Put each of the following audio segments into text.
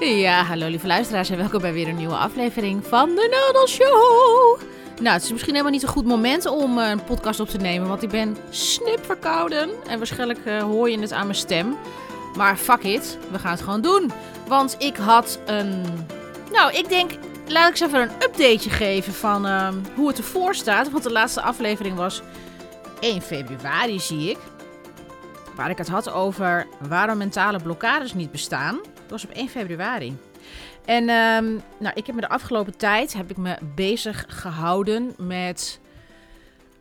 Ja, hallo lieve luisteraars en welkom bij weer een nieuwe aflevering van de Nodel Show. Nou, het is misschien helemaal niet een goed moment om eh, een podcast op te nemen, want ik ben snip verkouden. En waarschijnlijk uh, hoor je het aan mijn stem. Maar fuck it, we gaan het gewoon doen. Want ik had een... Nou, ik denk, laat ik eens even een updateje geven van uh, hoe het ervoor staat. Want de laatste aflevering was 1 februari, zie ik. Waar ik het had over waarom mentale blokkades niet bestaan. Dat was op 1 februari. En um, nou, ik heb me de afgelopen tijd heb ik me bezig gehouden met.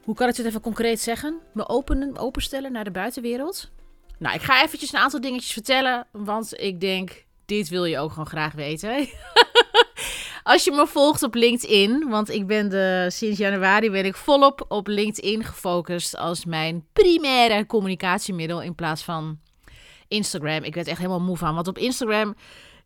Hoe kan ik het even concreet zeggen? Me openen, openstellen naar de buitenwereld. Nou, ik ga eventjes een aantal dingetjes vertellen. Want ik denk, dit wil je ook gewoon graag weten. Als je me volgt op LinkedIn, want ik ben de, sinds januari ben ik volop op LinkedIn gefocust als mijn primaire communicatiemiddel in plaats van Instagram. Ik werd echt helemaal moe van, want op Instagram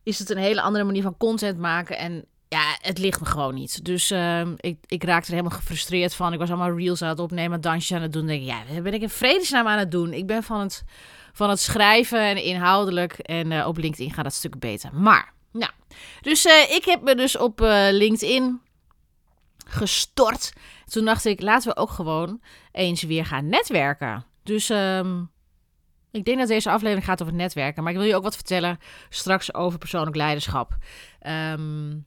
is het een hele andere manier van content maken en ja, het ligt me gewoon niet. Dus uh, ik, ik raakte er helemaal gefrustreerd van. Ik was allemaal reels aan het opnemen, dansjes aan het doen. Denk ik, ja, ben ik in vredesnaam aan het doen? Ik ben van het, van het schrijven en inhoudelijk. En uh, op LinkedIn gaat dat stuk beter. Maar nou, dus uh, ik heb me dus op uh, LinkedIn gestort. Toen dacht ik, laten we ook gewoon eens weer gaan netwerken. Dus um, ik denk dat deze aflevering gaat over netwerken. Maar ik wil je ook wat vertellen straks over persoonlijk leiderschap. Um,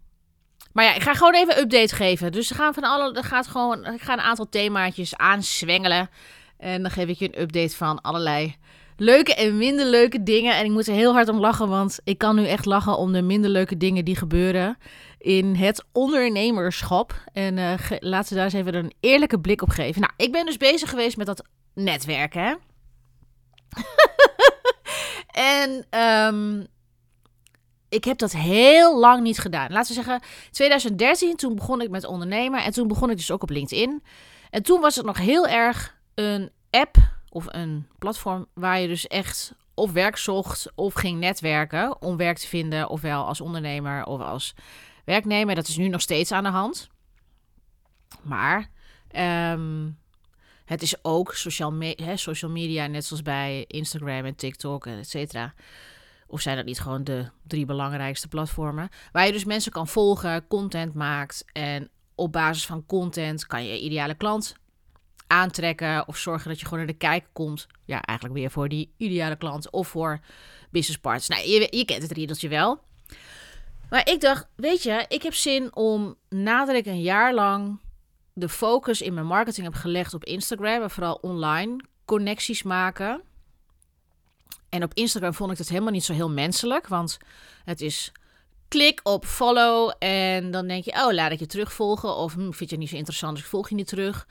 maar ja, ik ga gewoon even update geven. Dus we gaan van alle, er gaat gewoon, ik ga een aantal themaatjes aanswengelen. En dan geef ik je een update van allerlei leuke en minder leuke dingen. En ik moet er heel hard om lachen, want ik kan nu echt lachen om de minder leuke dingen die gebeuren in het ondernemerschap. En uh, laten we daar eens even een eerlijke blik op geven. Nou, ik ben dus bezig geweest met dat netwerken. En um, ik heb dat heel lang niet gedaan. Laten we zeggen, 2013, toen begon ik met ondernemen. En toen begon ik dus ook op LinkedIn. En toen was het nog heel erg een app of een platform waar je dus echt of werk zocht of ging netwerken om werk te vinden, ofwel als ondernemer of als werknemer. Dat is nu nog steeds aan de hand. Maar um, het is ook social, hè, social media, net zoals bij Instagram en TikTok, et cetera. Of zijn dat niet gewoon de drie belangrijkste platformen? Waar je dus mensen kan volgen, content maakt. En op basis van content kan je ideale klant aantrekken. Of zorgen dat je gewoon naar de kijk komt. Ja, eigenlijk weer voor die ideale klant. Of voor business partners. Nou, je, je kent het riedeltje wel. Maar ik dacht, weet je, ik heb zin om nadat ik een jaar lang de focus in mijn marketing heb gelegd op Instagram. En vooral online connecties maken en op Instagram vond ik het helemaal niet zo heel menselijk, want het is klik op follow en dan denk je, oh, laat ik je terugvolgen. Of hm, vind je niet zo interessant, dus ik volg je niet terug.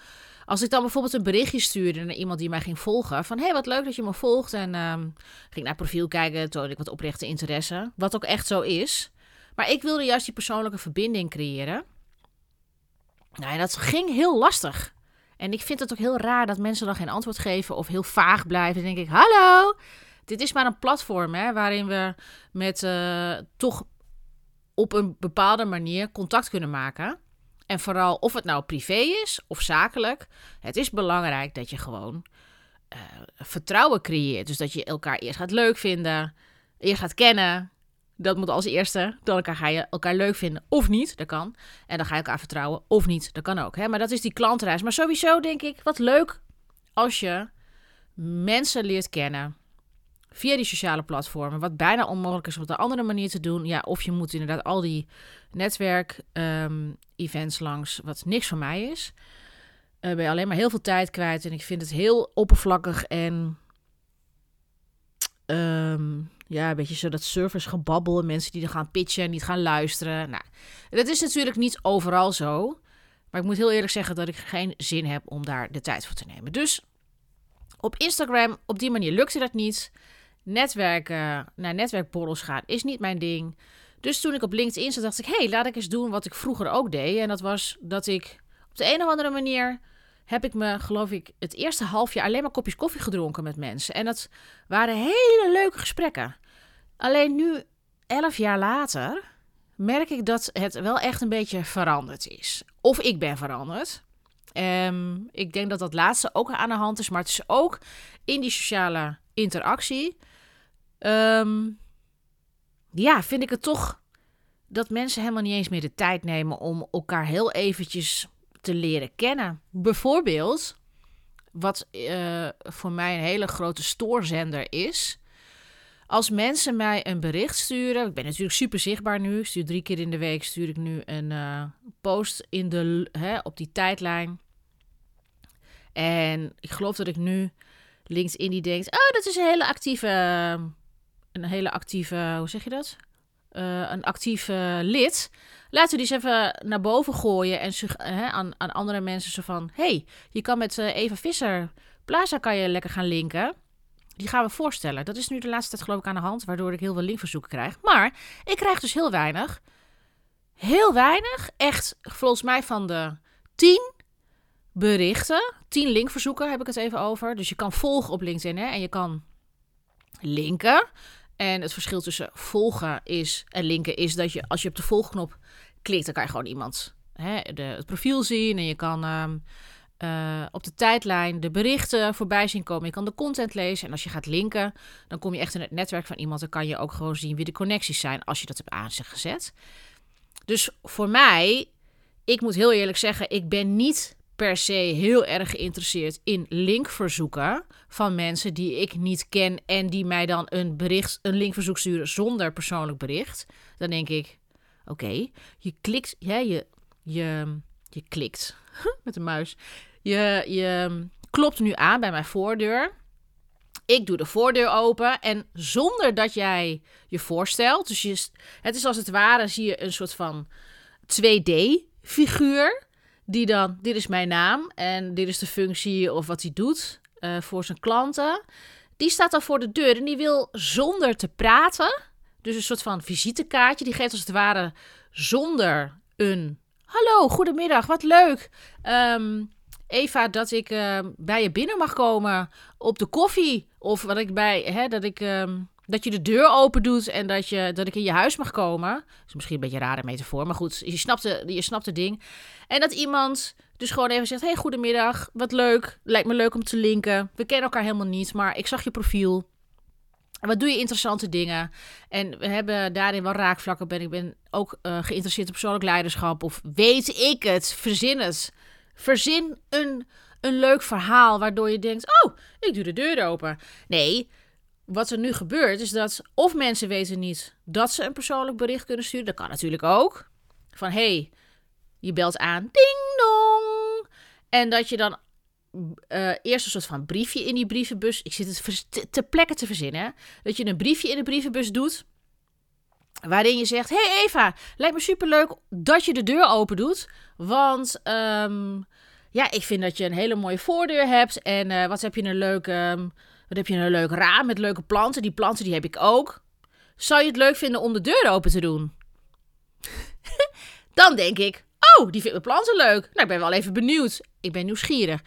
Als ik dan bijvoorbeeld een berichtje stuurde naar iemand die mij ging volgen, van hey, wat leuk dat je me volgt. En um, ging naar profiel kijken, toonde ik wat oprechte interesse, wat ook echt zo is. Maar ik wilde juist die persoonlijke verbinding creëren. Nou, en dat ging heel lastig. En ik vind het ook heel raar dat mensen dan geen antwoord geven of heel vaag blijven. Dan denk ik, hallo, dit is maar een platform hè, waarin we met uh, toch op een bepaalde manier contact kunnen maken. En vooral of het nou privé is of zakelijk. Het is belangrijk dat je gewoon uh, vertrouwen creëert. Dus dat je elkaar eerst gaat leuk vinden, eerst gaat kennen. Dat moet als eerste. Dan elkaar ga je elkaar leuk vinden of niet. Dat kan. En dan ga je elkaar vertrouwen of niet. Dat kan ook. Hè? Maar dat is die klantreis. Maar sowieso denk ik, wat leuk als je mensen leert kennen via die sociale platformen. Wat bijna onmogelijk is op een andere manier te doen. Ja, of je moet inderdaad al die netwerk-events ehm, langs, wat niks voor mij is. Uh, ben je alleen maar heel veel tijd kwijt. En ik vind het heel oppervlakkig en. Um, ja, een beetje zo dat servers gebabbel. Mensen die er gaan pitchen en niet gaan luisteren. Nou, dat is natuurlijk niet overal zo. Maar ik moet heel eerlijk zeggen dat ik geen zin heb om daar de tijd voor te nemen. Dus op Instagram, op die manier lukte dat niet netwerken, naar netwerkborrels gaan, is niet mijn ding. Dus toen ik op LinkedIn zat, dacht ik: hé, hey, laat ik eens doen wat ik vroeger ook deed. En dat was dat ik op de een of andere manier heb ik me, geloof ik, het eerste half jaar alleen maar kopjes koffie gedronken met mensen. En dat waren hele leuke gesprekken. Alleen nu, elf jaar later, merk ik dat het wel echt een beetje veranderd is. Of ik ben veranderd. Um, ik denk dat dat laatste ook aan de hand is, maar het is ook in die sociale interactie Um, ja, vind ik het toch dat mensen helemaal niet eens meer de tijd nemen om elkaar heel eventjes te leren kennen. Bijvoorbeeld, wat uh, voor mij een hele grote stoorzender is. Als mensen mij een bericht sturen, ik ben natuurlijk super zichtbaar nu. Ik stuur drie keer in de week stuur ik nu een uh, post in de, hè, op die tijdlijn. En ik geloof dat ik nu LinkedIn die denkt, oh, dat is een hele actieve, een hele actieve, hoe zeg je dat? Uh, een actief lid. Laten we die eens even naar boven gooien en hè, aan, aan andere mensen zo van... hey, je kan met Eva Visser Plaza kan je lekker gaan linken. Die gaan we voorstellen. Dat is nu de laatste tijd geloof ik aan de hand, waardoor ik heel veel linkverzoeken krijg. Maar ik krijg dus heel weinig. Heel weinig. Echt, volgens mij van de tien berichten, tien linkverzoeken heb ik het even over. Dus je kan volgen op LinkedIn hè, en je kan linken. En het verschil tussen volgen is en linken is dat je als je op de volgknop klikt, dan kan je gewoon iemand hè, het profiel zien. En je kan ehm, eh, op de tijdlijn de berichten voorbij zien komen. Je kan de content lezen. En als je gaat linken, dan kom je echt in het netwerk van iemand. Dan kan je ook gewoon zien wie de connecties zijn als je dat hebt aangezet. Dus voor mij, ik moet heel eerlijk zeggen, ik ben niet per se heel erg geïnteresseerd in linkverzoeken van mensen die ik niet ken en die mij dan een bericht, een linkverzoek sturen zonder persoonlijk bericht. Dan denk ik, oké, je klikt, ja, je, je, je klikt met de muis. Je, je klopt nu aan bij mijn voordeur. Ik doe de voordeur open en zonder dat jij je voorstelt, dus je, het is als het ware, zie je een soort van 2D-figuur die dan, dit is mijn naam en dit is de functie of wat hij doet uh, voor zijn klanten. Die staat dan voor de deur en die wil zonder te praten, dus een soort van visitekaartje, die geeft als het ware zonder een hallo, goedemiddag, wat leuk. Um, Eva, dat ik uh, bij je binnen mag komen op de koffie. Of wat ik bij, hè, dat ik. Um, dat je de deur open doet en dat, je, dat ik in je huis mag komen. Is misschien een beetje een rare metafoor, maar goed, je snapt, de, je snapt het ding. En dat iemand dus gewoon even zegt: Hey, goedemiddag, wat leuk. Lijkt me leuk om te linken. We kennen elkaar helemaal niet, maar ik zag je profiel. Wat doe je interessante dingen? En we hebben daarin wel raakvlakken. Ben ik ben ook uh, geïnteresseerd in persoonlijk leiderschap. Of weet ik het? Verzin het. Verzin een, een leuk verhaal waardoor je denkt: Oh, ik doe de deur open. Nee, wat er nu gebeurt is dat of mensen weten niet dat ze een persoonlijk bericht kunnen sturen. Dat kan natuurlijk ook. Van hey, je belt aan, ding dong. En dat je dan uh, eerst een soort van briefje in die brievenbus. Ik zit het te, te te verzinnen. Dat je een briefje in de brievenbus doet. Waarin je zegt: Hey Eva, lijkt me superleuk dat je de deur open doet. Want um, ja, ik vind dat je een hele mooie voordeur hebt. En uh, wat heb je een leuk, um, wat heb je een leuk raam met leuke planten. Die planten die heb ik ook. Zou je het leuk vinden om de deur open te doen? Dan denk ik: Oh, die vindt mijn planten leuk. Nou, ik ben wel even benieuwd. Ik ben nieuwsgierig.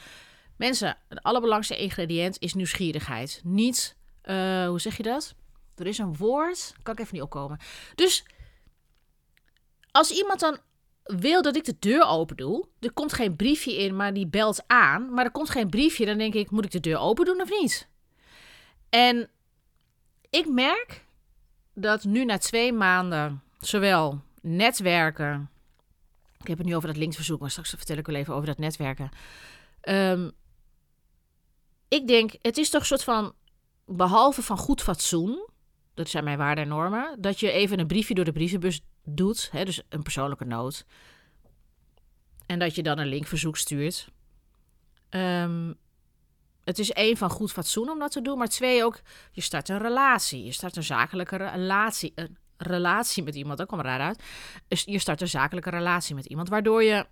Mensen, het allerbelangrijkste ingrediënt is nieuwsgierigheid. Niet, uh, hoe zeg je dat? Er is een woord, kan ik even niet opkomen. Dus als iemand dan wil dat ik de deur open doe, er komt geen briefje in, maar die belt aan, maar er komt geen briefje, dan denk ik, moet ik de deur open doen of niet? En ik merk dat nu na twee maanden, zowel netwerken, ik heb het nu over dat linksverzoek, maar straks vertel ik wel even over dat netwerken. Um, ik denk, het is toch een soort van, behalve van goed fatsoen, dat zijn mijn waarden en normen, dat je even een briefje door de brievenbus doet, hè, dus een persoonlijke noot. En dat je dan een linkverzoek stuurt. Um, het is één van goed fatsoen om dat te doen, maar twee ook, je start een relatie. Je start een zakelijke relatie, een relatie met iemand, dat kwam raar uit. Je start een zakelijke relatie met iemand, waardoor je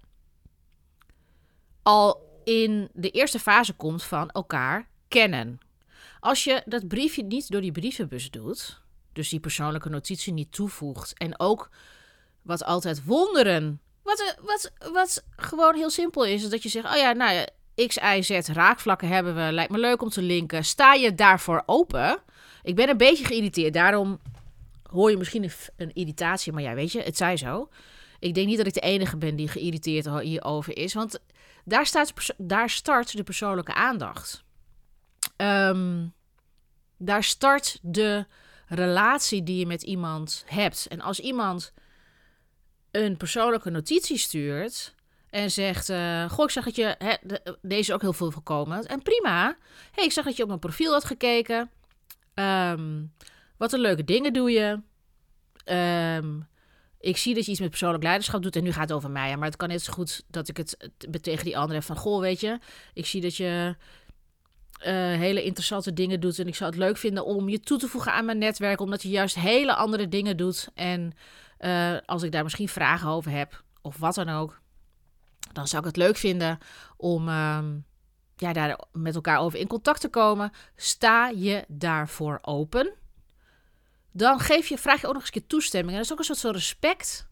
al in de eerste fase komt van elkaar kennen. Als je dat briefje niet door die brievenbus doet, dus die persoonlijke notitie niet toevoegt en ook wat altijd wonderen, wat, wat, wat gewoon heel simpel is dat je zegt, oh ja, nou ja, X, Y, Z raakvlakken hebben we, lijkt me leuk om te linken. Sta je daarvoor open? Ik ben een beetje geïrriteerd, daarom hoor je misschien een, irritatie, maar ja, weet je, het zij zo. Ik denk niet dat ik de enige ben die geïrriteerd hierover is, want daar, staat, daar start de persoonlijke aandacht. Um, daar start de relatie die je met iemand hebt. En als iemand een persoonlijke notitie stuurt en zegt: uh, Goh, ik zag dat je. Hè, deze is ook heel veel voorkomend. En prima. hey, ik zag dat je op mijn profiel had gekeken. Ehm, wat een leuke dingen doe je. Um, ik zie dat je iets met persoonlijk leiderschap doet. En nu gaat het over mij. Maar het kan net zo goed dat ik het tegen die andere heb van... Goh, weet je, ik zie dat je uh, hele interessante dingen doet. En ik zou het leuk vinden om je toe te voegen aan mijn netwerk. Omdat je juist hele andere dingen doet. En uh, als ik daar misschien vragen over heb, of wat dan ook... dan zou ik het leuk vinden om... Uh, ja, daar met elkaar over in contact te komen. Sta je daarvoor open? dan geef je, vraag je ook nog eens een keer toestemming. En dat is ook een soort van respect.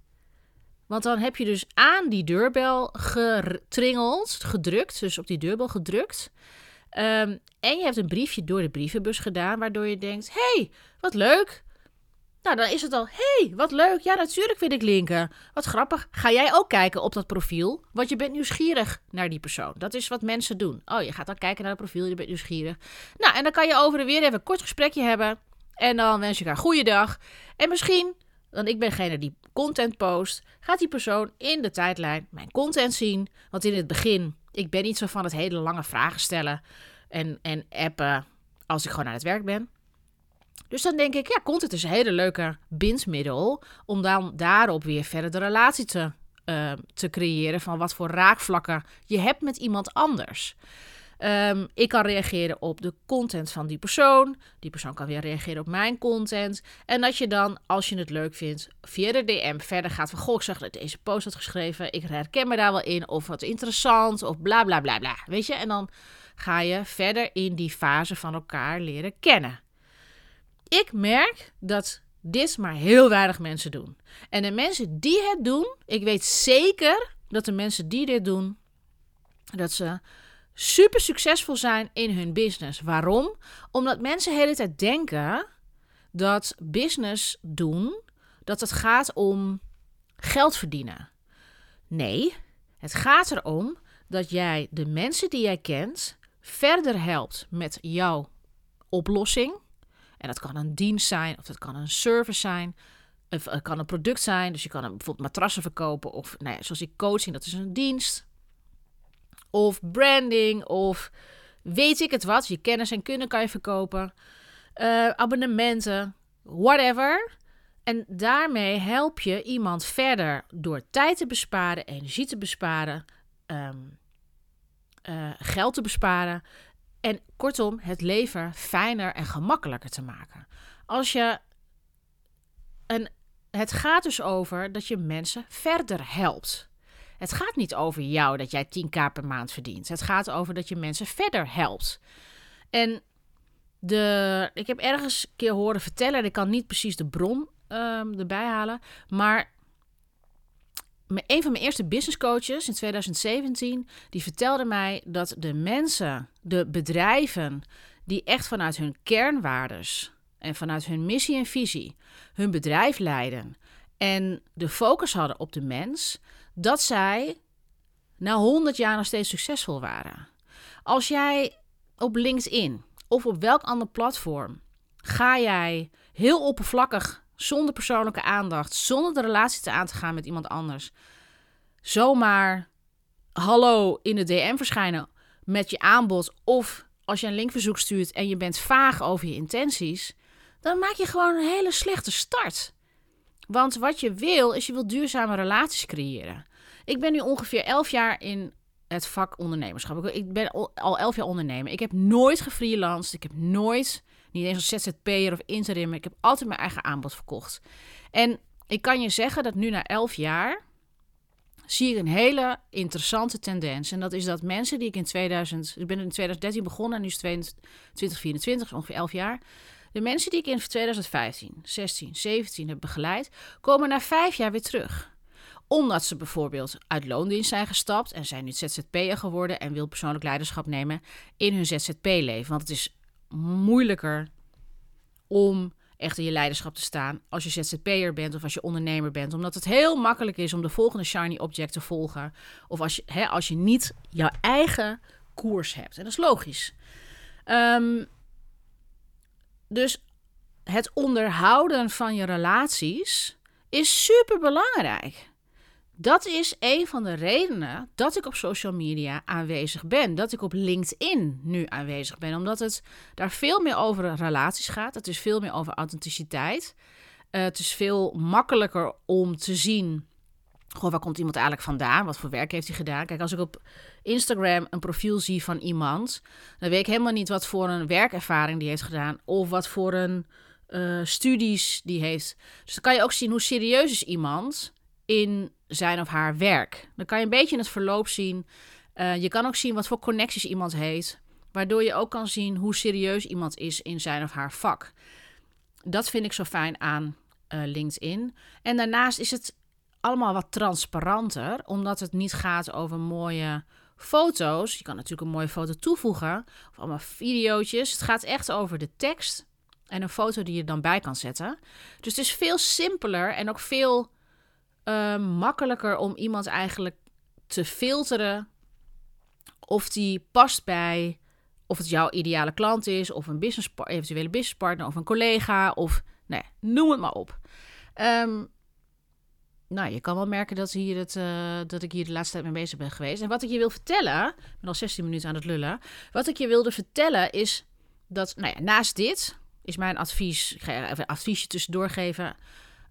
Want dan heb je dus aan die deurbel getringeld, gedrukt, dus op die deurbel gedrukt. Um, en je hebt een briefje door de brievenbus gedaan, waardoor je denkt: hey, wat leuk. Nou, dan is het al: hey, wat leuk. Ja, natuurlijk vind ik linken. Wat grappig. Ga jij ook kijken op dat profiel? Want je bent nieuwsgierig naar die persoon. Dat is wat mensen doen. Oh, je gaat dan kijken naar het profiel, je bent nieuwsgierig. Nou, en dan kan je over en weer even een kort gesprekje hebben. En dan wens je elkaar goede dag. En misschien, dan ik ben degene die content post, gaat die persoon in de tijdlijn mijn content zien. Want in het begin, ik ben niet zo van het hele lange vragen stellen en, en appen als ik gewoon aan het werk ben. Dus dan denk ik, ja, content is een hele leuke bindsmiddel om dan daarop weer verder de relatie te, uh, te creëren van wat voor raakvlakken je hebt met iemand anders. Um, ik kan reageren op de content van die persoon. Die persoon kan weer reageren op mijn content. En dat je dan, als je het leuk vindt, via de DM verder gaat van... Goh, ik zag dat deze post had geschreven. Ik herken me daar wel in. Of wat interessant. Of bla bla bla bla. Weet je? En dan ga je verder in die fase van elkaar leren kennen. Ik merk dat dit maar heel weinig mensen doen. En de mensen die het doen, ik weet zeker dat de mensen die dit doen, dat ze super succesvol zijn in hun business. Waarom? Omdat mensen de hele tijd denken dat business doen, dat het gaat om geld verdienen. Nee, het gaat erom dat jij de mensen die jij kent verder helpt met jouw oplossing. En dat kan een dienst zijn, of dat kan een service zijn, of het kan een product zijn. Dus je kan bijvoorbeeld matrassen verkopen, of nou ja, zoals ik coaching, dat is een dienst of branding of weet ik het wat. Je kennis en kunnen kan je verkopen. Uh, abonnementen, whatever. En daarmee help je iemand verder door tijd te besparen, energie te besparen, um, uh, geld te besparen. En kortom, het leven fijner en gemakkelijker te maken. Als je. En het gaat dus over dat je mensen verder helpt. Het gaat niet over jou dat jij 10k per maand verdient. Het gaat over dat je mensen verder helpt. En de, ik heb ergens een keer horen vertellen, ik kan niet precies de bron um, erbij halen, maar een van mijn eerste business coaches in 2017, die vertelde mij dat de mensen, de bedrijven, die echt vanuit hun kernwaardes en vanuit hun missie en visie hun bedrijf leiden en de focus hadden op de mens, dat zij na 100 jaar nog steeds succesvol waren. Als jij op LinkedIn of op welk ander platform ga jij heel oppervlakkig, zonder persoonlijke aandacht, zonder de relatie te aan te gaan met iemand anders, zomaar hallo in de DM verschijnen met je aanbod of als je een linkverzoek stuurt en je bent vaag over je intenties, dan maak je gewoon een hele slechte start. Want wat je wil, is je wil duurzame relaties creëren. Ik ben nu ongeveer elf jaar in het vak ondernemerschap. Ik ben al elf jaar ondernemer. Ik heb nooit gefreelanced. Ik heb nooit, niet eens als ZZP'er of interim, ik heb altijd mijn eigen aanbod verkocht. En ik kan je zeggen dat nu na elf jaar zie ik een hele interessante tendens. En dat is dat mensen die ik in 2000, ik ben in 2013 begonnen en nu is het 2024, ongeveer elf jaar. De mensen die ik in 2015, 16, 17 heb begeleid, komen na vijf jaar weer terug omdat ze bijvoorbeeld uit loondienst zijn gestapt en zijn nu ZZP'er geworden en wil persoonlijk leiderschap nemen in hun ZZP-leven. Want het is moeilijker om echt in je leiderschap te staan als je ZZP'er bent of als je ondernemer bent. Omdat het heel makkelijk is om de volgende shiny object te volgen. Of als je, hè, als je niet jouw eigen koers hebt. En dat is logisch. Um, dus het onderhouden van je relaties is super belangrijk. Dat is een van de redenen dat ik op social media aanwezig ben. Dat ik op LinkedIn nu aanwezig ben. Omdat het daar veel meer over relaties gaat. Het is veel meer over authenticiteit. Uh, het is veel makkelijker om te zien. Goh, waar komt iemand eigenlijk vandaan? Wat voor werk heeft hij gedaan? Kijk, als ik op Instagram een profiel zie van iemand, dan weet ik helemaal niet wat voor een werkervaring die heeft gedaan. Of wat voor een uh, studies die heeft. Dus dan kan je ook zien hoe serieus is iemand in zijn of haar werk. Dan kan je een beetje in het verloop zien. Uh, je kan ook zien wat voor connecties iemand heeft. Waardoor je ook kan zien hoe serieus iemand is in zijn of haar vak. Dat vind ik zo fijn aan uh, LinkedIn. En daarnaast is het allemaal wat transparanter, omdat het niet gaat over mooie foto's. Je kan natuurlijk een mooie foto toevoegen, of allemaal video's. Het gaat echt over de tekst en een foto die je dan bij kan zetten. Dus het is veel simpeler en ook veel uh, makkelijker om iemand eigenlijk te filteren of die past bij of het jouw ideale klant is, of een business, eventuele businesspartner, of een collega, of nee, noem het maar op. Um, nou, je kan wel merken dat, hier het, uh, dat ik hier de laatste tijd mee bezig ben geweest. En wat ik je wil vertellen, ik ben al 16 minuten aan het lullen. Wat ik je wilde vertellen is dat, nou ja, naast dit is mijn advies, ik ga even een adviesje tussendoor geven.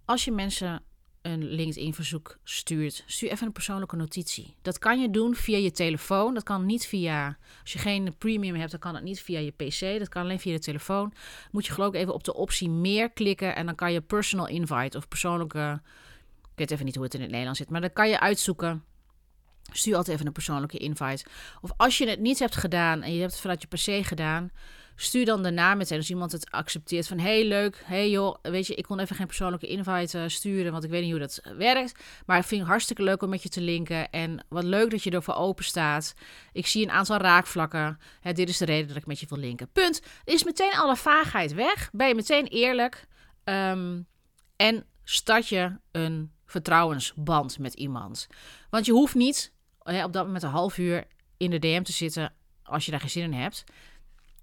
Als je mensen een LinkedIn-verzoek stuurt, stuur even een persoonlijke notitie. Dat kan je doen via je telefoon. Dat kan niet via. Als je geen premium hebt, dan kan het niet via je PC. Dat kan alleen via de telefoon. Moet je geloof ik even op de optie meer klikken. En dan kan je personal invite of persoonlijke. Ik weet even niet hoe het in het Nederlands zit, maar dan kan je uitzoeken. Stuur altijd even een persoonlijke invite. Of als je het niet hebt gedaan en je hebt het vanuit je PC gedaan, Stuur dan daarna meteen als iemand het accepteert van hey leuk, hey joh, weet je, ik kon even geen persoonlijke invite uh, sturen, want ik weet niet hoe dat werkt. Maar ik vind het hartstikke leuk om met je te linken en wat leuk dat je ervoor open staat. Ik zie een aantal raakvlakken. Hè, dit is de reden dat ik met je wil linken. Punt. Is meteen alle vaagheid weg. Ben je meteen eerlijk um, en start je een vertrouwensband met iemand. Want je hoeft niet hè, op dat moment een half uur in de DM te zitten als je daar geen zin in hebt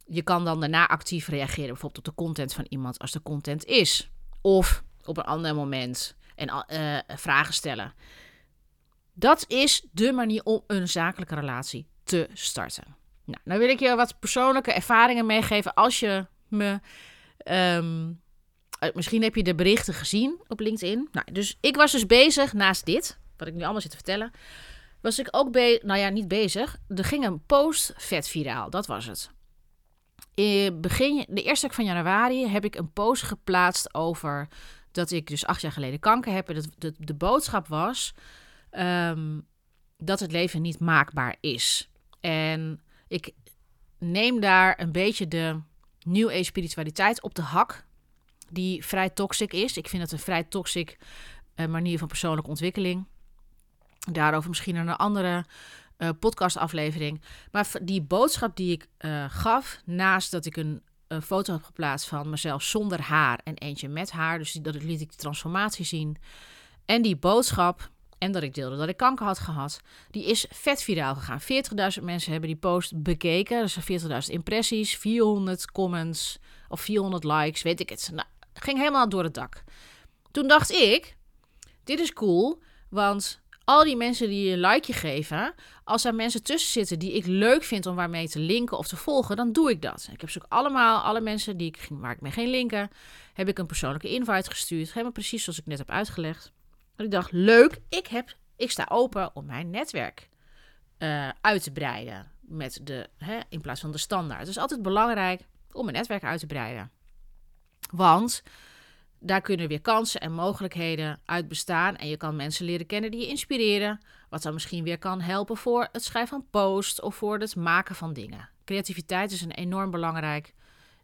je kan dan daarna actief reageren, bijvoorbeeld op de content van iemand als de content is. Of op een ander moment en uh, vragen stellen. Dat is de manier om een zakelijke relatie te starten. Nou, dan wil ik je wat persoonlijke ervaringen meegeven als je me. Um, misschien heb je de berichten gezien op LinkedIn. Nou, dus ik was dus bezig naast dit, wat ik nu allemaal zit te vertellen. Was ik ook bezig, nou ja, niet bezig. Er ging een post vet viraal, dat was het. In begin, de eerste week van januari heb ik een post geplaatst over dat ik dus acht jaar geleden kanker heb. En dat de, boodschap was um, dat het leven niet maakbaar is. En ik neem daar een beetje de New Age spiritualiteit op de hak, die vrij toxic is. Ik vind het een vrij toxic uh, manier van persoonlijke ontwikkeling. Daarover misschien een andere uh, podcastaflevering. Maar die boodschap die ik uh, gaf, naast dat ik een, een, foto heb geplaatst van mezelf zonder haar en eentje met haar, dus dat liet ik de transformatie zien. En die boodschap, en dat ik deelde dat ik kanker had gehad, die is vet viraal gegaan. 40.000 mensen hebben die post bekeken, dus 40.000 impressies, 400 comments of 400 likes, weet ik het. Nou, ging helemaal door het dak. Toen dacht ik, dit is cool, want al die mensen die een likeje geven, als er mensen tussen zitten die ik leuk vind om waarmee te linken of te volgen, dan doe ik dat. Ik heb ze ook allemaal, alle mensen die ik, waar ik mee geen linken, heb ik een persoonlijke invite gestuurd. Helemaal precies zoals ik net heb uitgelegd. En ik dacht, leuk, ik, heb, ik sta open om mijn netwerk uh, uit te breiden. Met de, hè, in plaats van de standaard. Het is altijd belangrijk om mijn netwerk uit te breiden. Want daar kunnen weer kansen en mogelijkheden uit bestaan. En je kan mensen leren kennen die je inspireren. Wat dan misschien weer kan helpen voor het schrijven van posts of voor het maken van dingen. Creativiteit is een enorm belangrijk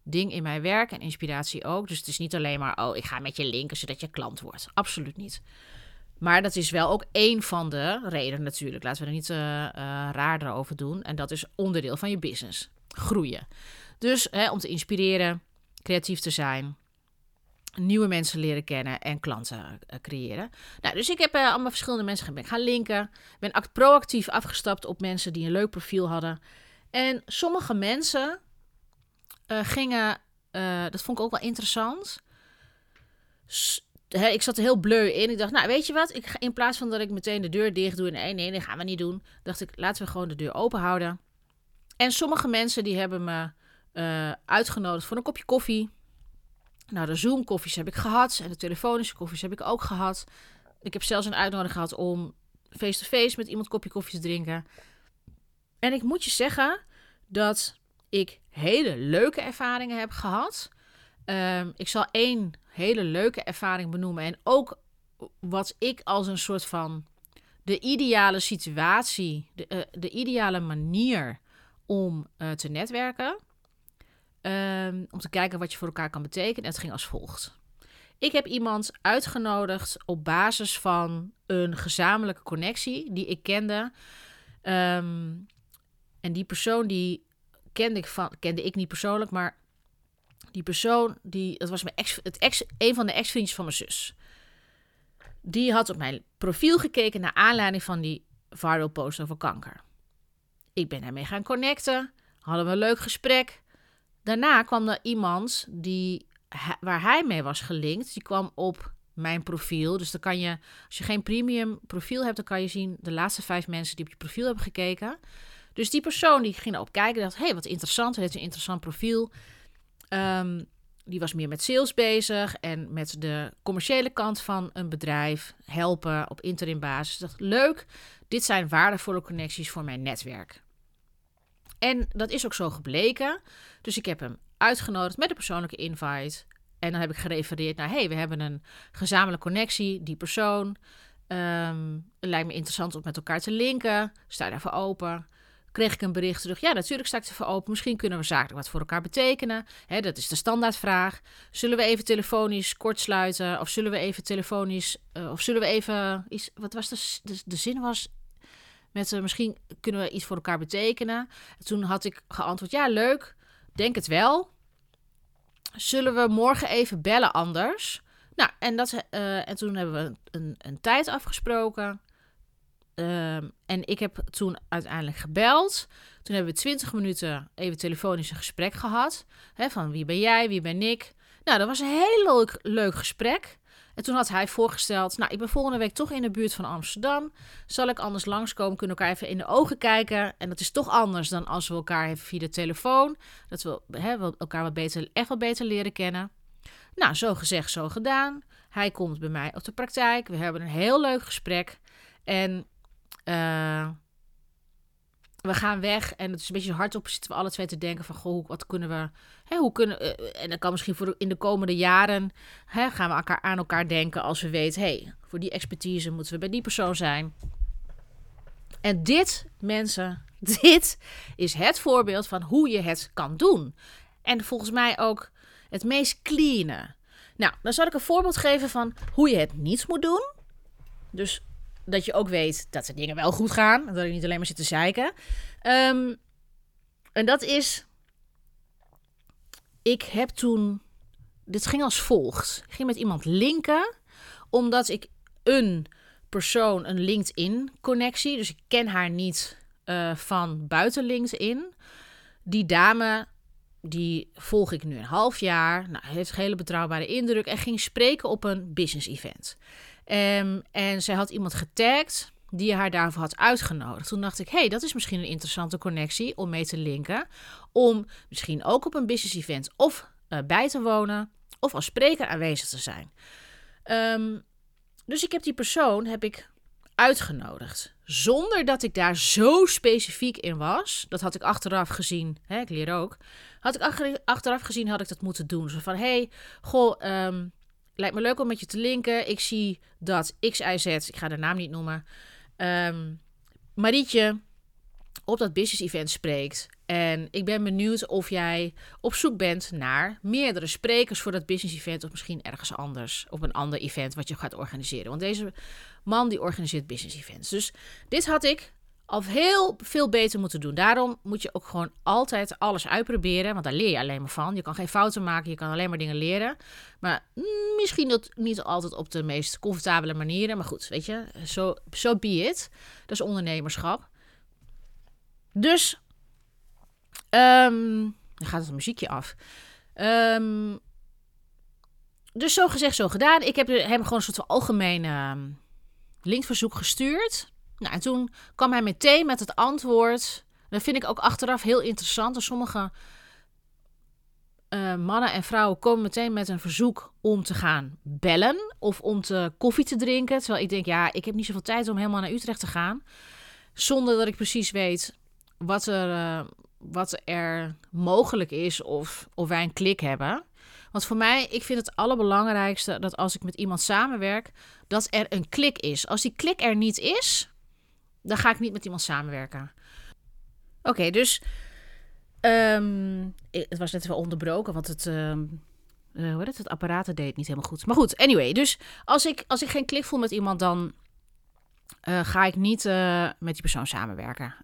ding in mijn werk en inspiratie ook. Dus het is niet alleen maar, oh, ik ga met je linken zodat je klant wordt. Absoluut niet. Maar dat is wel ook één van de redenen natuurlijk. Laten we er niet uh, uh, raarder over doen. En dat is onderdeel van je business. Groeien. Dus hè, om te inspireren, creatief te zijn, nieuwe mensen leren kennen en klanten uh, creëren. Nou, dus ik heb uh, allemaal verschillende mensen ben gaan linken. Ben proactief afgestapt op mensen die een leuk profiel hadden. En sommige mensen uh, gingen eh, dat vond ik ook wel interessant. Ik zat er heel bleu in. Ik dacht, nou, weet je wat? Ik ga, in plaats van dat ik meteen de deur dicht doe... nee, nee, dat gaan we niet doen. Dacht ik, laten we gewoon de deur open houden. En sommige mensen die hebben me eh, uitgenodigd voor een kopje koffie. Nou, de Zoom-koffies heb ik gehad. En de telefonische koffies heb ik ook gehad. Ik heb zelfs een uitnodiging gehad om face-to-face met iemand kopje koffie te drinken. En ik moet je zeggen dat ik hele leuke ervaringen heb gehad. Ehm, ik zal één hele leuke ervaring benoemen. En ook wat ik als een soort van de ideale situatie, de, eh, de ideale manier om eh, te netwerken. Ehm, om te kijken wat je voor elkaar kan betekenen. En het ging als volgt. Ik heb iemand uitgenodigd op basis van een gezamenlijke connectie die ik kende. Ehm, en die persoon die kende ik, van, kende ik niet persoonlijk, maar die persoon, die, dat was mijn ex, het ex, een van de ex-vriendjes van mijn zus. Die had op mijn profiel gekeken naar aanleiding van die viral post over kanker. Ik ben daarmee gaan connecten, hadden we een leuk gesprek. Daarna kwam er iemand die, waar hij mee was gelinkt, die kwam op mijn profiel. Dus dan kan je, als je geen premium profiel hebt, dan kan je zien de laatste vijf mensen die op je profiel hebben gekeken. Dus die persoon die ging erop kijken, dacht, hey, wat interessant, heeft een interessant profiel. Ehm, die was meer met sales bezig en met de commerciële kant van een bedrijf helpen op interim basis. Dacht, leuk, dit zijn waardevolle connecties voor mijn netwerk. En dat is ook zo gebleken. Dus ik heb hem uitgenodigd met een persoonlijke invite. En dan heb ik gerefereerd naar, hey, we hebben een gezamenlijke connectie, die persoon. Het lijkt me interessant om met elkaar te linken. Sta daarvoor open kreeg ik een bericht terug. Ja, natuurlijk sta ik ervoor open. Misschien kunnen we zakelijk wat voor elkaar betekenen. Dat is de standaardvraag. Zullen we even telefonisch kortsluiten? Of zullen we even telefonisch... Uh, of zullen we even... Iets, wat was de, de, de zin was... Met misschien kunnen we iets voor elkaar betekenen. En toen had ik geantwoord, ja leuk, denk het wel. Zullen we morgen even bellen anders? Nou, en, dat, uh, en toen hebben we een, een, tijd afgesproken. Um, en ik heb toen uiteindelijk gebeld. Toen hebben we twintig minuten even telefonisch een gesprek gehad. Hè, van wie ben jij, wie ben ik. Nou, dat was een heel leuk, leuk gesprek. En toen had hij voorgesteld, nou, ik ben volgende week toch in de buurt van Amsterdam. Zal ik anders langskomen? Kunnen we elkaar even in de ogen kijken? En dat is toch anders dan als we elkaar even via de telefoon. Dat we, hè, elkaar wat beter, echt wat beter leren kennen. Nou, zo gezegd, zo gedaan. Hij komt bij mij op de praktijk. We hebben een heel leuk gesprek. En uh, gaan weg en het is een beetje hardop zitten we alle twee te denken van, goh, wat kunnen we, hè, hoe kunnen, uh, en dan kan misschien voor de, in de komende jaren, hè, gaan we elkaar aan elkaar denken als we weten, hey, voor die expertise moeten we bij die persoon zijn. En dit, mensen, dit is het voorbeeld van hoe je het kan doen. En volgens mij ook het meest clean. Nou, dan zal ik een voorbeeld geven van hoe je het niet moet doen. Dus dat je ook weet dat de dingen wel goed gaan. Dat je niet alleen maar zit te zeiken. Um, en dat is. Ik heb toen. Dit ging als volgt. Ik ging met iemand linken. Omdat ik een persoon, een LinkedIn-connectie. Dus ik ken haar niet uh, van buiten LinkedIn. Die dame. Die volg ik nu een half jaar. Nou, heeft een hele betrouwbare indruk. En ging spreken op een business event. Um, en zij had iemand getagd die haar daarvoor had uitgenodigd. Toen dacht ik, hey, dat is misschien een interessante connectie om mee te linken. Om misschien ook op een business event of uh, bij te wonen of als spreker aanwezig te zijn. Um, dus ik heb die persoon heb ik uitgenodigd. Zonder dat ik daar zo specifiek in was. Dat had ik achteraf gezien. Hè, ik leer ook. Had ik achteraf gezien, had ik dat moeten doen. Zo van, hey, goh, um, lijkt me leuk om met je te linken. Ik zie dat XIZ, ik ga de naam niet noemen, um, Marietje op dat business event spreekt. En ik ben benieuwd of jij op zoek bent naar meerdere sprekers voor dat business event. Of misschien ergens anders, op een ander event wat je gaat organiseren. Want deze man die organiseert business events. Dus dit had ik al heel veel beter moeten doen. Daarom moet je ook gewoon altijd alles uitproberen. Want daar leer je alleen maar van. Je kan geen fouten maken, je kan alleen maar dingen leren. Maar misschien dat niet altijd op de meest comfortabele manieren. Maar goed, weet je, zo so, so be it. Dat is ondernemerschap. Dus, um, dan gaat het muziekje af. Ehm, dus zo gezegd, zo gedaan. Ik heb hem gewoon een soort van algemene ehm, linkverzoek gestuurd. Nou, en toen kwam hij meteen met het antwoord. Dat vind ik ook achteraf heel interessant. Dus sommige uh, mannen en vrouwen komen meteen met een verzoek om te gaan bellen of om te koffie te drinken. Terwijl ik denk, ja, ik heb niet zoveel tijd om helemaal naar Utrecht te gaan. Zonder dat ik precies weet wat er, uh, wat er mogelijk is of, of wij een klik hebben. Want voor mij, ik vind het allerbelangrijkste dat als ik met iemand samenwerk, dat er een klik is. Als die klik er niet is, dan ga ik niet met iemand samenwerken. Oké, dus um, het was net wel onderbroken, want het, um, uh, hoe het, het apparaat deed niet helemaal goed. Maar goed, anyway, dus als ik, als ik geen klik voel met iemand, dan uh, ga ik niet uh, met die persoon samenwerken.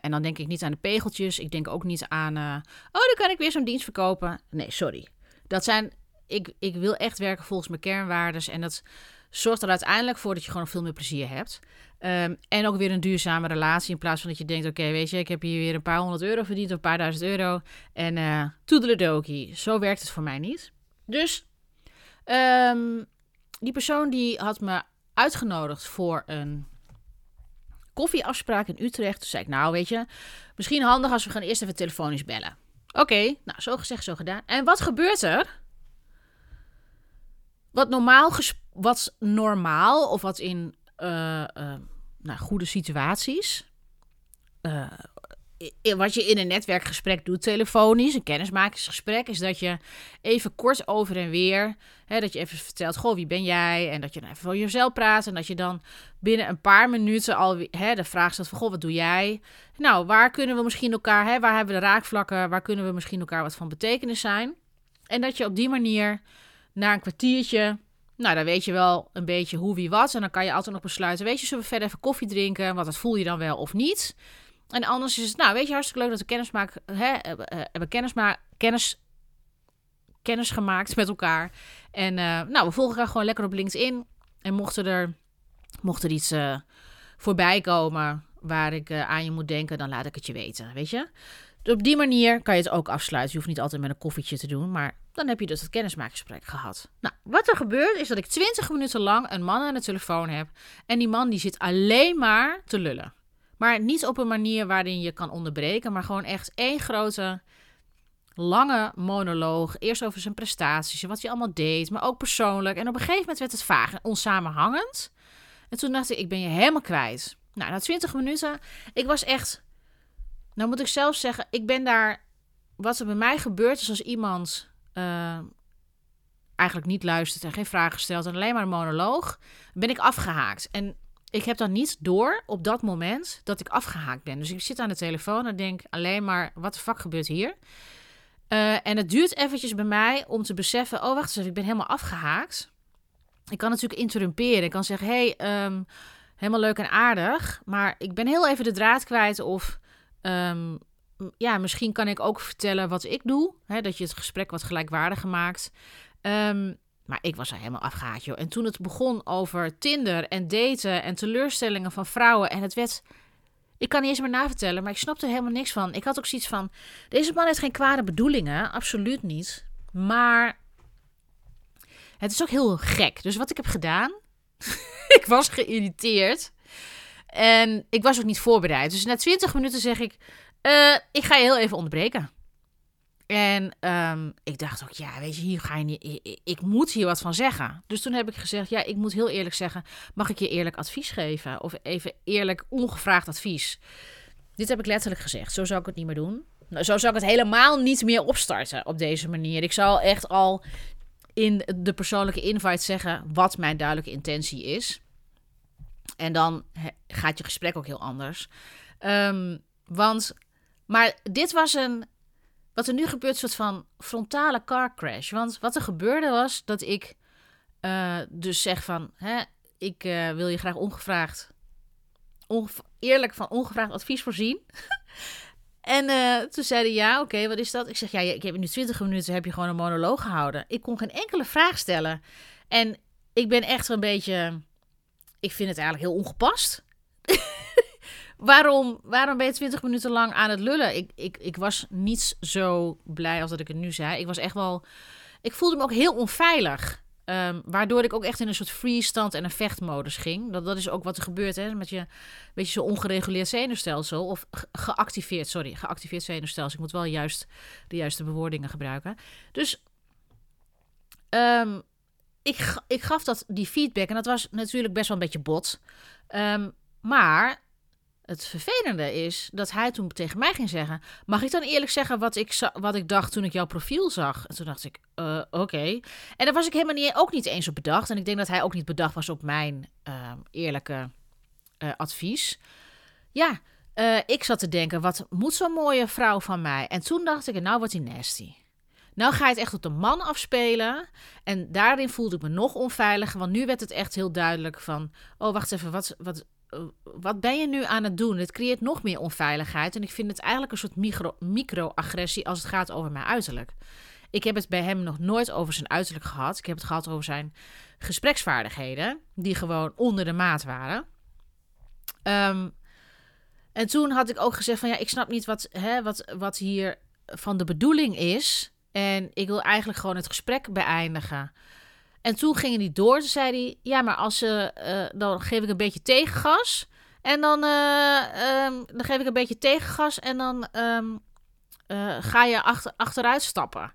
En dan denk ik niet aan de pegeltjes. Ik denk ook niet aan, oh, dan kan ik weer zo'n dienst verkopen. Nee, sorry. Dat zijn, ik, ik wil echt werken volgens mijn kernwaarden. En dat zorgt er uiteindelijk voor dat je gewoon veel meer plezier hebt. Um, en ook weer een duurzame relatie. In plaats van dat je denkt: oké, weet je, ik heb hier weer een paar honderd euro verdiend of een paar duizend euro. En uh, toedeledokie. Zo werkt het voor mij niet. Dus um, die persoon die had me uitgenodigd voor een koffieafspraak in Utrecht. Toen zei ik: Nou, weet je, misschien handig als we gaan eerst even telefonisch bellen. Oké, nou, zo gezegd, zo gedaan. En wat gebeurt er? Wat normaal, wat normaal of wat in uh, uh, nou, goede situaties. Uh, wat je in een netwerkgesprek doet, telefonisch, een kennismakingsgesprek, is dat je even kort over en weer, hè, dat je even vertelt, goh, wie ben jij? En dat je dan even voor jezelf praat en dat je dan binnen een paar minuten al hè, de vraag stelt van, goh, wat doe jij? Nou, waar kunnen we misschien elkaar, hè, waar hebben we de raakvlakken, waar kunnen we misschien elkaar wat van betekenis zijn? En dat je op die manier na een kwartiertje nou, dan weet je wel een beetje hoe, wie, wat. En dan kan je altijd nog besluiten, weet je, zullen we verder even koffie drinken? Want dat voel je dan wel of niet. En anders is het, nou, weet je, hartstikke leuk dat we kennis maken, hè, hebben kennis, kennis, kennis gemaakt met elkaar. En uh, nou, we volgen elkaar gewoon lekker op LinkedIn. En mochten er, mocht er iets voorbij komen waar ik aan je moet denken, dan laat ik het je weten, weet je. Op die manier kan je het ook afsluiten. Je hoeft niet altijd met een koffietje te doen, maar dan heb je dus het kennismakingsgesprek gehad. Nou, wat er gebeurt is dat ik 20 minuten lang een man aan de telefoon heb. En die man die zit alleen maar te lullen. Maar niet op een manier waarin je kan onderbreken, maar gewoon echt één grote lange monoloog. Eerst over zijn prestaties en wat hij allemaal deed, maar ook persoonlijk. En op een gegeven moment werd het vaag en onsamenhangend. En toen dacht ik, ik ben je helemaal kwijt. Nou, na 20 minuten, ik was echt. Nou moet ik zelf zeggen, ik ben daar. Wat er bij mij gebeurt is als iemand uh, eigenlijk niet luistert en geen vragen stelt en alleen maar een monoloog, ben ik afgehaakt. En ik heb dan niet door op dat moment dat ik afgehaakt ben. Dus ik zit aan de telefoon en denk alleen maar, wat de fuck gebeurt hier? Uh, en het duurt eventjes bij mij om te beseffen, oh wacht eens even, ik ben helemaal afgehaakt. Ik kan natuurlijk interrumperen. Ik kan zeggen, hey, um, helemaal leuk en aardig, maar ik ben heel even de draad kwijt of... Um, ja, misschien kan ik ook vertellen wat ik doe. Hè, dat je het gesprek wat gelijkwaardiger maakt. Um, maar ik was er helemaal afgehaakt, joh. En toen het begon over Tinder en daten en teleurstellingen van vrouwen. En het werd... Ik kan niet eens meer navertellen, maar ik snapte er helemaal niks van. Ik had ook zoiets van... Deze man heeft geen kwade bedoelingen. Absoluut niet. Maar... Het is ook heel gek. Dus wat ik heb gedaan... ik was geïrriteerd. En ik was ook niet voorbereid. Dus na 20 minuten zeg ik: uh, ik ga je heel even onderbreken. En um, ik dacht ook, ja, weet je, hier ga je niet. Ik, ik, moet hier wat van zeggen. Dus toen heb ik gezegd, ja, ik moet heel eerlijk zeggen: mag ik je eerlijk advies geven? Of even eerlijk, ongevraagd advies? Dit heb ik letterlijk gezegd. Zo zou ik het niet meer doen. Nou, zo zou ik het helemaal niet meer opstarten op deze manier. Ik zal echt al in de persoonlijke invite zeggen wat mijn duidelijke intentie is. En dan gaat je gesprek ook heel anders. Um, want maar dit was een. Wat er nu gebeurt, een soort van frontale car crash. Want wat er gebeurde was dat ik uh, dus zeg van. Hè, ik uh, wil je graag ongevraagd. Onge eerlijk van ongevraagd advies voorzien. en uh, toen zeiden ja, oké, wat is dat? Ik zeg ja, ik heb nu 20 minuten heb je gewoon een monoloog gehouden. Ik kon geen enkele vraag stellen. En ik ben echt een beetje. Ik vind het eigenlijk heel ongepast. waarom, waarom ben je 20 minuten lang aan het lullen? Ik, ik, ik was niet zo blij als dat ik het nu zei. Ik was echt wel. Ik voelde me ook heel onveilig. Ehm, waardoor ik ook echt in een soort freestand en een vechtmodus ging. Dat, dat is ook wat er gebeurt hè, met je beetje zo ongereguleerd zenuwstelsel. Of geactiveerd, sorry, geactiveerd zenuwstelsel. Ik moet wel juist de juiste bewoordingen gebruiken. Dus um, ik, ik gaf dat die feedback en dat was natuurlijk best wel een beetje bot. Um, maar het vervelende is dat hij toen tegen mij ging zeggen: Mag ik dan eerlijk zeggen wat ik, wat ik dacht toen ik jouw profiel zag? En toen dacht ik: uh, Oké. En daar was ik helemaal niet, ook niet eens op bedacht. En ik denk dat hij ook niet bedacht was op mijn uh, eerlijke uh, advies. Ja, uh, ik zat te denken: Wat moet zo'n mooie vrouw van mij? En toen dacht ik: Nou wordt hij nasty. Nou ga je het echt op de man afspelen. En daarin voelde ik me nog onveiliger. Want nu werd het echt heel duidelijk van... Oh, wacht even, wat, wat, wat ben je nu aan het doen? Het creëert nog meer onveiligheid. En ik vind het eigenlijk een soort micro, micro-agressie als het gaat over mijn uiterlijk. Ik heb het bij hem nog nooit over zijn uiterlijk gehad. Ik heb het gehad over zijn gespreksvaardigheden, die gewoon onder de maat waren. Um, en toen had ik ook gezegd van ja, ik snap niet wat, hè, wat, wat hier van de bedoeling is. En ik wil eigenlijk gewoon het gesprek beëindigen. En toen ging hij door. Toen zei hij: Ja, maar als ze. Uh, dan geef ik een beetje tegengas. En dan, uh, um, dan geef ik een beetje tegengas. En dan uh, ga je achter, achteruit stappen.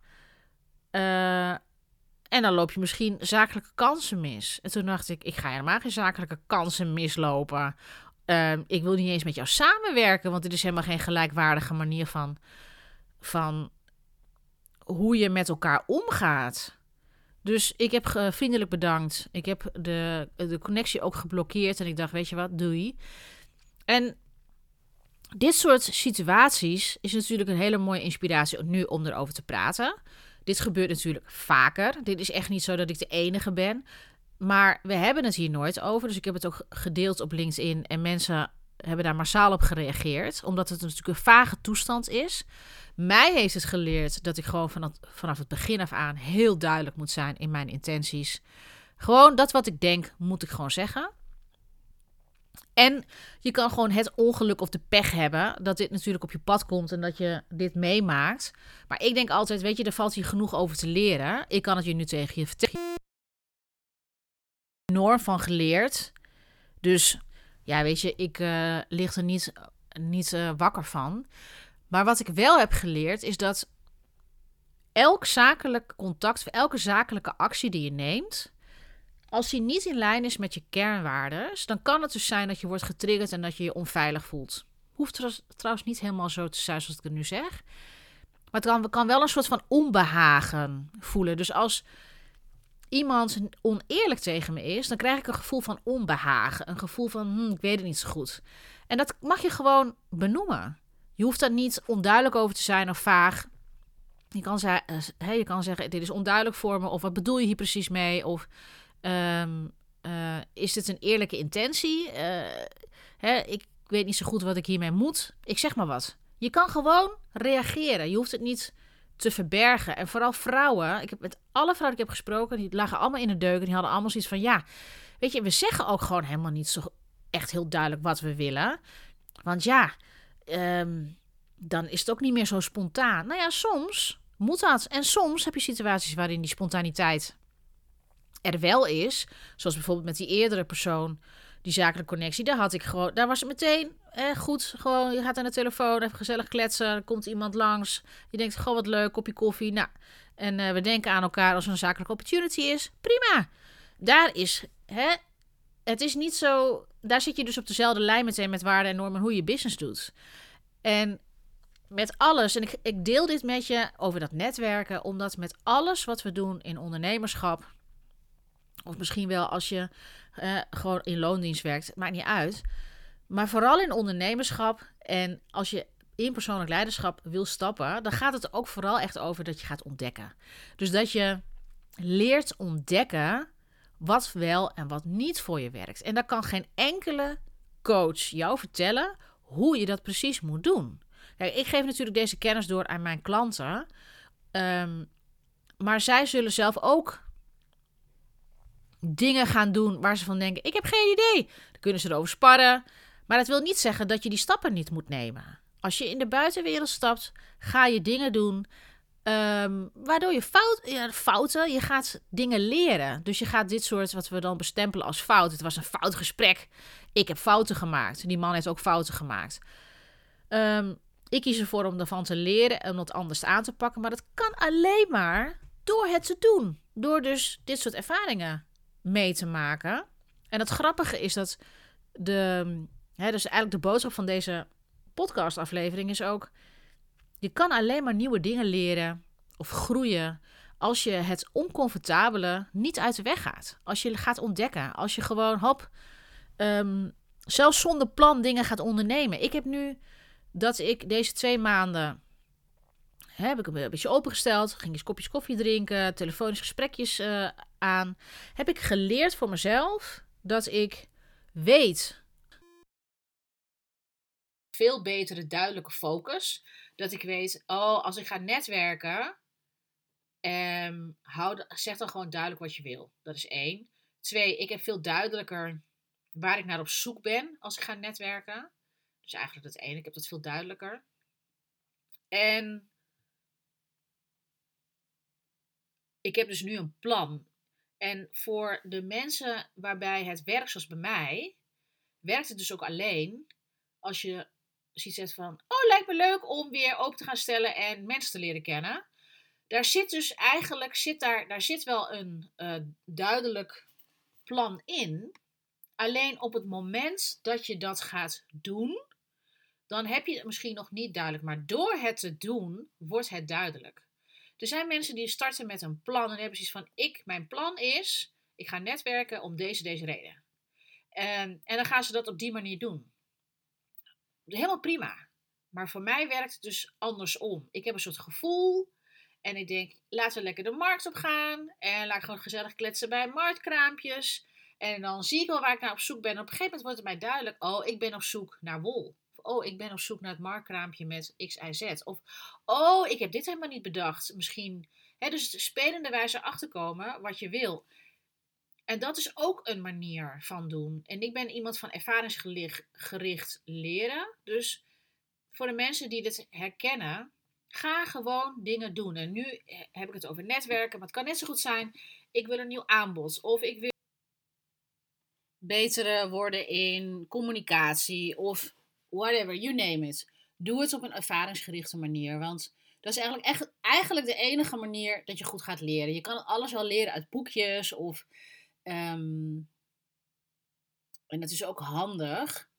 en dan loop je misschien zakelijke kansen mis. En toen dacht ik: Ik ga helemaal geen zakelijke kansen mislopen. Ehm, ik wil niet eens met jou samenwerken. Want dit is helemaal geen gelijkwaardige manier van. van hoe je met elkaar omgaat. Dus ik heb vriendelijk bedankt. Ik heb de, de connectie ook geblokkeerd. En ik dacht, weet je wat, doei. En dit soort situaties is natuurlijk een hele mooie inspiratie nu om erover te praten. Dit gebeurt natuurlijk vaker. Dit is echt niet zo dat ik de enige ben. Maar we hebben het hier nooit over. Dus ik heb het ook gedeeld op LinkedIn. En mensen hebben daar massaal op gereageerd. Omdat het natuurlijk een vage toestand is. Mij heeft het geleerd dat ik gewoon vanaf, het begin af aan heel duidelijk moet zijn in mijn intenties. Gewoon dat wat ik denk, moet ik gewoon zeggen. En je kan gewoon het ongeluk of de pech hebben dat dit natuurlijk op je pad komt en dat je dit meemaakt. Maar ik denk altijd, weet je, er valt hier genoeg over te leren. Ik kan het je nu tegen je vertellen. Enorm van geleerd. Dus ja, weet je, ik uh, lig er niet, niet uh, wakker van. Maar wat ik wel heb geleerd is dat elk zakelijk contact, elke zakelijke actie die je neemt, als die niet in lijn is met je kernwaarden, dan kan het dus zijn dat je wordt getriggerd en dat je je onveilig voelt. Hoeft trouwens niet helemaal zo te zijn zoals ik het nu zeg. Maar het kan wel een soort van onbehagen voelen. Dus als iemand oneerlijk tegen me is, dan krijg ik een gevoel van onbehagen. Een gevoel van, hm, ik weet het niet zo goed. En dat mag je gewoon benoemen. Je hoeft daar niet onduidelijk over te zijn of vaag. Je kan, zeggen, uh, je kan zeggen, dit is onduidelijk voor me. Of wat bedoel je hier precies mee? Of um, uh, is dit een eerlijke intentie? Hè, ik weet niet zo goed wat ik hiermee moet. Ik zeg maar wat. Je kan gewoon reageren. Je hoeft het niet te verbergen. En vooral vrouwen. Ik heb met alle vrouwen die ik heb gesproken, die lagen allemaal in de deuken. Die hadden allemaal zoiets van, ja, weet je, we zeggen ook gewoon helemaal niet zo echt heel duidelijk wat we willen. Want ja, um, dan is het ook niet meer zo spontaan. Nou ja, soms moet dat. En soms heb je situaties waarin die spontaniteit er wel is. Zoals bijvoorbeeld met die eerdere persoon, die zakelijke connectie. Daar had ik gewoon, daar was het meteen eh, goed. Gewoon, je gaat aan de telefoon, even gezellig kletsen. Er komt iemand langs. Je denkt, gewoon wat leuk, kopje koffie. Nou, en uh, we denken aan elkaar als er een zakelijke opportunity is. Prima. Daar is, hè, het is niet zo. Daar zit je dus op dezelfde lijn meteen met waarden en normen hoe je business doet. En met alles, en ik, ik deel dit met je over dat netwerken, omdat met alles wat we doen in ondernemerschap, of misschien wel als je gewoon in loondienst werkt, maakt niet uit. Maar vooral in ondernemerschap en als je in persoonlijk leiderschap wil stappen, dan gaat het ook vooral echt over dat je gaat ontdekken. Dus dat je leert ontdekken wat wel en wat niet voor je werkt. En daar kan geen enkele coach jou vertellen hoe je dat precies moet doen. Kijk, ik geef natuurlijk deze kennis door aan mijn klanten. Um, maar zij zullen zelf ook dingen gaan doen waar ze van denken: ik heb geen idee. Dan kunnen ze erover sparren. Maar dat wil niet zeggen dat je die stappen niet moet nemen. Als je in de buitenwereld stapt, ga je dingen doen ehm, waardoor je fout, ja, fouten, je gaat dingen leren. Dus je gaat dit soort, wat we dan bestempelen als fout. Het was een fout gesprek. Ik heb fouten gemaakt. Die man heeft ook fouten gemaakt. Um, ik kies ervoor om ervan te leren en om het anders aan te pakken. Maar dat kan alleen maar door het te doen. Door dus dit soort ervaringen mee te maken. En het grappige is dat de, hè, dus eigenlijk de boodschap van deze podcastaflevering is ook: je kan alleen maar nieuwe dingen leren of groeien als je het oncomfortabele niet uit de weg gaat. Als je gaat ontdekken, als je gewoon hop, um, zelfs zonder plan dingen gaat ondernemen. Ik heb nu dat ik deze twee maanden heb ik een beetje opengesteld, ging eens kopjes koffie drinken, telefonische gesprekjes uh, aan. Heb ik geleerd voor mezelf dat ik weet veel betere duidelijke focus. Dat ik weet, oh, als ik ga netwerken, um, hou, zeg dan gewoon duidelijk wat je wil. Dat is één. Twee, ik heb veel duidelijker waar ik naar op zoek ben als ik ga netwerken. Dus eigenlijk dat ene, ik heb dat veel duidelijker. En ik heb dus nu een plan. En voor de mensen waarbij het werkt zoals bij mij, werkt het dus ook alleen als je ziet zegt van, oh lijkt me leuk om weer open te gaan stellen en mensen te leren kennen. Daar zit dus eigenlijk, zit daar, daar zit wel een uh, duidelijk plan in. Alleen op het moment dat je dat gaat doen, dan heb je het misschien nog niet duidelijk. Maar door het te doen, wordt het duidelijk. Er zijn mensen die starten met een plan en hebben zoiets van: ik, mijn plan is, ik ga netwerken om deze, deze reden. En, en dan gaan ze dat op die manier doen. Helemaal prima. Maar voor mij werkt het dus andersom. Ik heb een soort gevoel. En ik denk, laten we lekker de markt op gaan. En laat ik gewoon gezellig kletsen bij marktkraampjes. En dan zie ik wel waar ik naar op zoek ben. En op een gegeven moment wordt het mij duidelijk: oh, ik ben op zoek naar wol oh, ik ben op zoek naar het markkraampje met X, Y, Z. Of, oh, ik heb dit helemaal niet bedacht. Misschien, hè, dus spelende wijze achterkomen wat je wil. En dat is ook een manier van doen. En ik ben iemand van ervaringsgericht leren. Dus voor de mensen die dit herkennen, ga gewoon dingen doen. En nu heb ik het over netwerken, maar het kan net zo goed zijn: ik wil een nieuw aanbod. Of ik wil beter worden in communicatie. Of whatever, you name it. Doe het op een ervaringsgerichte manier. Want dat is eigenlijk, echt, eigenlijk de enige manier dat je goed gaat leren. Je kan alles wel leren uit boekjes of. Ehm, en dat is ook handig.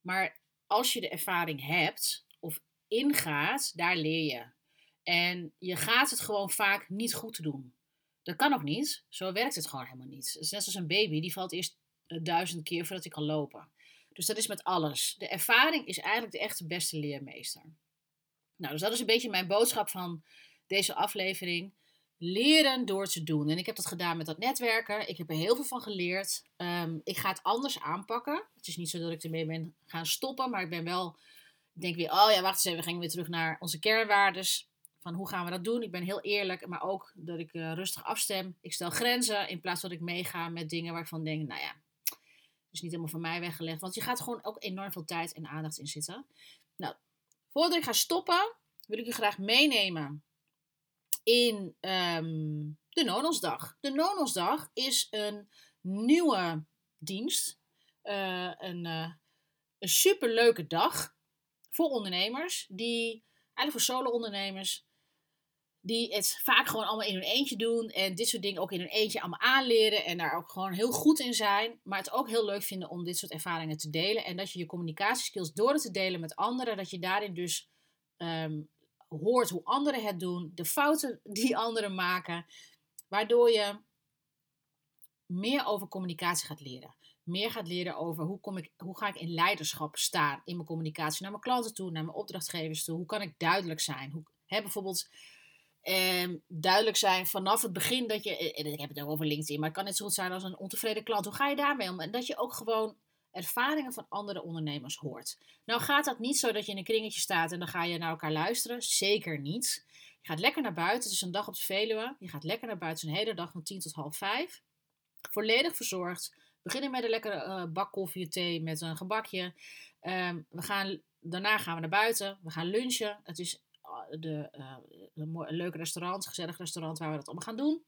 Maar als je de ervaring hebt of ingaat, daar leer je. En je gaat het gewoon vaak niet goed doen. Dat kan ook niet. Zo werkt het gewoon helemaal niet. Het is net als een baby, die valt eerst duizend keer voordat hij kan lopen. Dus dat is met alles. De ervaring is eigenlijk de echte beste leermeester. Nou, dus dat is een beetje mijn boodschap van deze aflevering. Leren door te doen. En ik heb dat gedaan met dat netwerken. Ik heb er heel veel van geleerd. Ehm, ik ga het anders aanpakken. Het is niet zo dat ik ermee ben gaan stoppen, maar ik ben wel. Ik denk weer, oh ja, wacht eens even, we gingen weer terug naar onze kernwaardes. Van hoe gaan we dat doen? Ik ben heel eerlijk, maar ook dat ik uh, rustig afstem. Ik stel grenzen in plaats dat ik meega met dingen waarvan ik denk, nou ja, dus niet helemaal van mij weggelegd. Want je gaat gewoon ook enorm veel tijd en aandacht in zitten. Nou, voordat ik ga stoppen, wil ik u graag meenemen in ehm, de Nonosdag. De Nonosdag is een nieuwe dienst. Uh, een, uh, een superleuke dag voor ondernemers. Die, eigenlijk voor solo-ondernemers die het vaak gewoon allemaal in hun eentje doen. En dit soort dingen ook in hun eentje allemaal aanleren. En daar ook gewoon heel goed in zijn. Maar het ook heel leuk vinden om dit soort ervaringen te delen. En dat je je communicatieskills door te delen met anderen. Dat je daarin dus ehm, hoort hoe anderen het doen. De fouten die anderen maken. Waardoor je meer over communicatie gaat leren. Meer gaat leren over hoe, kom ik, hoe ga ik in leiderschap staan in mijn communicatie naar mijn klanten toe, naar mijn opdrachtgevers toe. Hoe kan ik duidelijk zijn? Hoe, hè, bijvoorbeeld Ehm, duidelijk zijn vanaf het begin dat je, en ik heb het ook over LinkedIn, maar het kan net zo goed zijn als een ontevreden klant. Hoe ga je daarmee om? En dat je ook gewoon ervaringen van andere ondernemers hoort. Nou gaat dat niet zo dat je in een kringetje staat en dan ga je naar elkaar luisteren. Zeker niet. Je gaat lekker naar buiten. Het is een dag op de Veluwe. Je gaat lekker naar buiten, een hele dag van 10 tot half 5. Volledig verzorgd beginnen met een lekkere uh, bak koffie, thee met een gebakje. Ehm, we gaan, daarna gaan we naar buiten. We gaan lunchen. Het is de, een, een leuk restaurant, gezellig restaurant waar we dat allemaal gaan doen.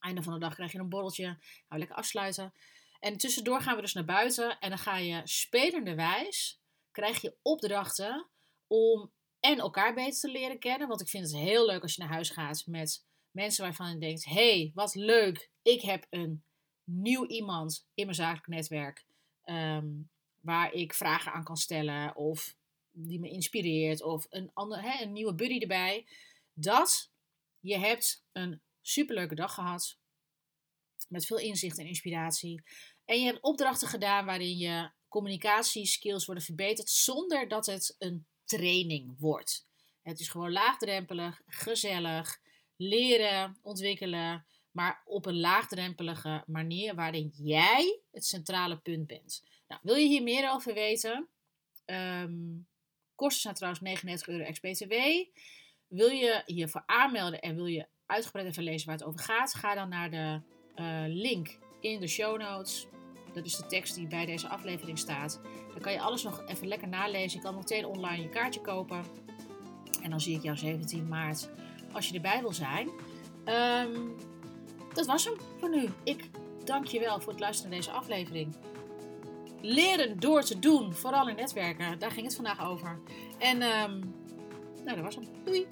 Einde van de dag krijg je een borreltje. Gaan we lekker afsluiten. En tussendoor gaan we dus naar buiten. En dan ga je spelenderwijs, krijg je opdrachten om en elkaar beter te leren kennen. Want ik vind het heel leuk als je naar huis gaat met mensen waarvan je denkt: hey, wat leuk. Ik heb een nieuw iemand in mijn zakelijk netwerk. Ehm, waar ik vragen aan kan stellen. Of die me inspireert. Of een, ander, hè, een nieuwe buddy erbij. Dat je hebt een superleuke dag gehad. Met veel inzicht en inspiratie. En je hebt opdrachten gedaan waarin je communicatieskills worden verbeterd. Zonder dat het een training wordt. Het is gewoon laagdrempelig, gezellig, leren, ontwikkelen, maar op een laagdrempelige manier waarin jij het centrale punt bent. Nou, wil je hier meer over weten? Um, kosten zijn trouwens 99 euro ex-BTW. Wil je hiervoor aanmelden en wil je uitgebreid even lezen waar het over gaat? Ga dan naar de uh, link in de show notes. Dat is de tekst die bij deze aflevering staat. Dan kan je alles nog even lekker nalezen. Je kan meteen online je kaartje kopen. En dan zie ik jou 17 maart als je erbij wil zijn. Um, dat was hem voor nu. Ik dank je wel voor het luisteren naar deze aflevering. Leren door te doen, vooral in netwerken. Daar ging het vandaag over. En um, nou, dat was hem. Doei!